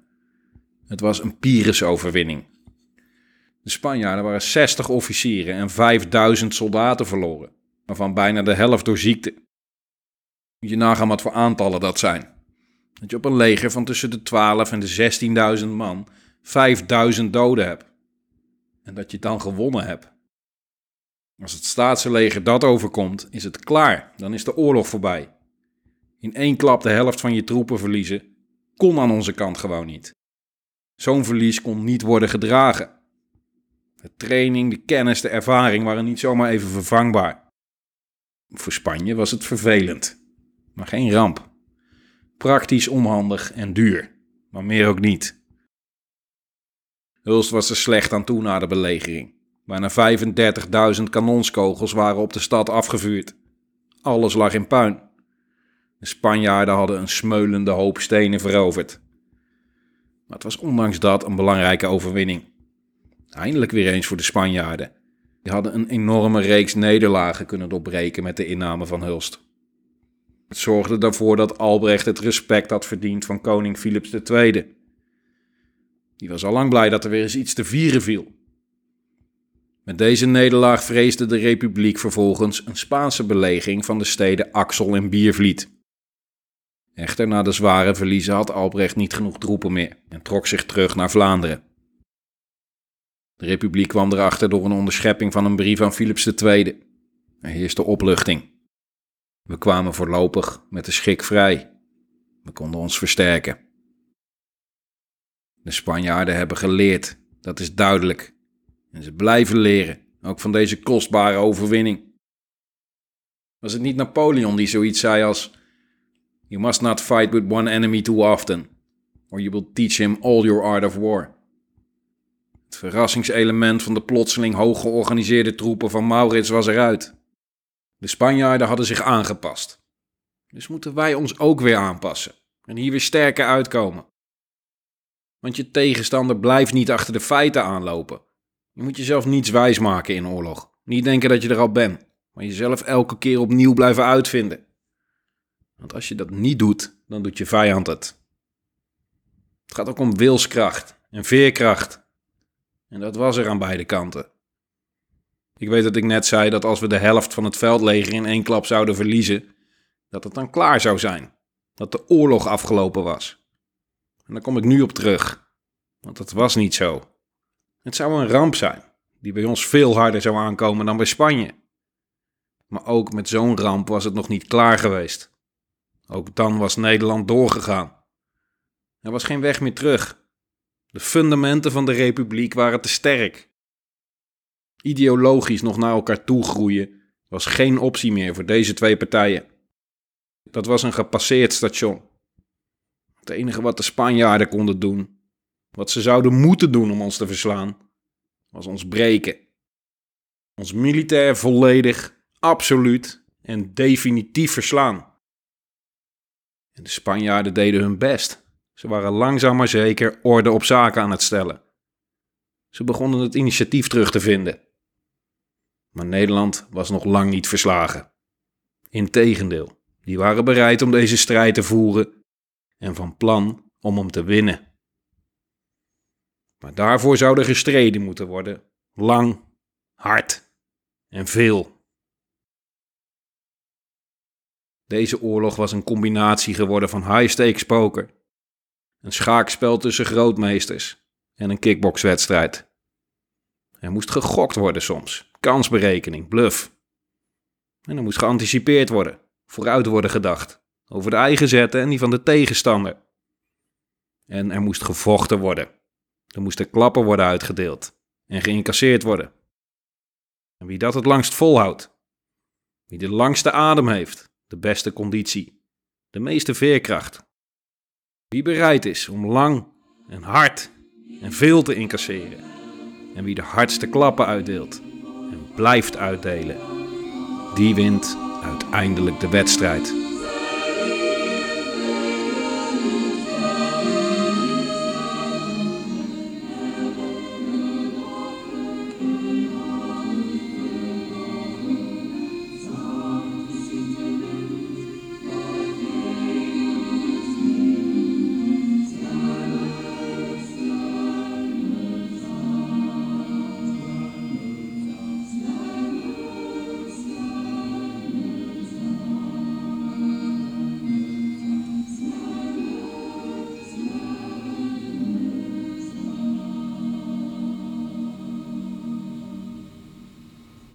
Het was een Pyrrhus-overwinning. De Spanjaarden waren 60 officieren en 5000 soldaten verloren, waarvan bijna de helft door ziekte. Moet je nagaan wat voor aantallen dat zijn. Dat je op een leger van tussen de 12 en de 16.000 man 5000 doden hebt. En dat je dan gewonnen hebt. Als het staatse leger dat overkomt, is het klaar. Dan is de oorlog voorbij. In één klap de helft van je troepen verliezen, kon aan onze kant gewoon niet. Zo'n verlies kon niet worden gedragen. De training, de kennis, de ervaring waren niet zomaar even vervangbaar. Voor Spanje was het vervelend, maar geen ramp. Praktisch onhandig en duur, maar meer ook niet. Hulst was er slecht aan toe na de belegering. Bijna 35.000 kanonskogels waren op de stad afgevuurd. Alles lag in puin. De Spanjaarden hadden een smeulende hoop stenen veroverd. Maar het was ondanks dat een belangrijke overwinning. Eindelijk weer eens voor de Spanjaarden. Die hadden een enorme reeks nederlagen kunnen doorbreken met de inname van Hulst. Het zorgde ervoor dat Albrecht het respect had verdiend van koning Philips II. Die was al lang blij dat er weer eens iets te vieren viel. Met deze nederlaag vreesde de Republiek vervolgens een Spaanse beleging van de steden Axel en Biervliet. Echter, na de zware verliezen had Albrecht niet genoeg troepen meer en trok zich terug naar Vlaanderen. De Republiek kwam erachter door een onderschepping van een brief aan Philips II. Er heerste opluchting. We kwamen voorlopig met de schik vrij. We konden ons versterken. De Spanjaarden hebben geleerd, dat is duidelijk. En ze blijven leren, ook van deze kostbare overwinning. Was het niet Napoleon die zoiets zei als: You must not fight with one enemy too often, or you will teach him all your art of war. Het verrassingselement van de plotseling hoog georganiseerde troepen van Maurits was eruit. De Spanjaarden hadden zich aangepast. Dus moeten wij ons ook weer aanpassen en hier weer sterker uitkomen. Want je tegenstander blijft niet achter de feiten aanlopen. Je moet jezelf niets wijsmaken in oorlog. Niet denken dat je er al bent, maar jezelf elke keer opnieuw blijven uitvinden. Want als je dat niet doet, dan doet je vijand het. Het gaat ook om wilskracht en veerkracht. En dat was er aan beide kanten. Ik weet dat ik net zei dat als we de helft van het veldleger in één klap zouden verliezen, dat het dan klaar zou zijn. Dat de oorlog afgelopen was. En daar kom ik nu op terug. Want dat was niet zo. Het zou een ramp zijn, die bij ons veel harder zou aankomen dan bij Spanje. Maar ook met zo'n ramp was het nog niet klaar geweest. Ook dan was Nederland doorgegaan. Er was geen weg meer terug. De fundamenten van de republiek waren te sterk. Ideologisch nog naar elkaar toe groeien was geen optie meer voor deze twee partijen. Dat was een gepasseerd station. Het enige wat de Spanjaarden konden doen, wat ze zouden moeten doen om ons te verslaan, was ons breken. Ons militair volledig, absoluut en definitief verslaan. En de Spanjaarden deden hun best. Ze waren langzaam maar zeker orde op zaken aan het stellen. Ze begonnen het initiatief terug te vinden. Maar Nederland was nog lang niet verslagen. Integendeel, die waren bereid om deze strijd te voeren en van plan om hem te winnen. Maar daarvoor zou er gestreden moeten worden, lang, hard en veel. Deze oorlog was een combinatie geworden van high-stakes poker, een schaakspel tussen grootmeesters en een kickboxwedstrijd. Er moest gegokt worden soms, kansberekening, bluff. En er moest geanticipeerd worden, vooruit worden gedacht, over de eigen zetten en die van de tegenstander. En er moest gevochten worden. Er moesten klappen worden uitgedeeld en geïncasseerd worden. En wie dat het langst volhoudt, wie de langste adem heeft, de beste conditie, de meeste veerkracht, wie bereid is om lang en hard en veel te incasseren, en wie de hardste klappen uitdeelt en blijft uitdelen, die wint uiteindelijk de wedstrijd.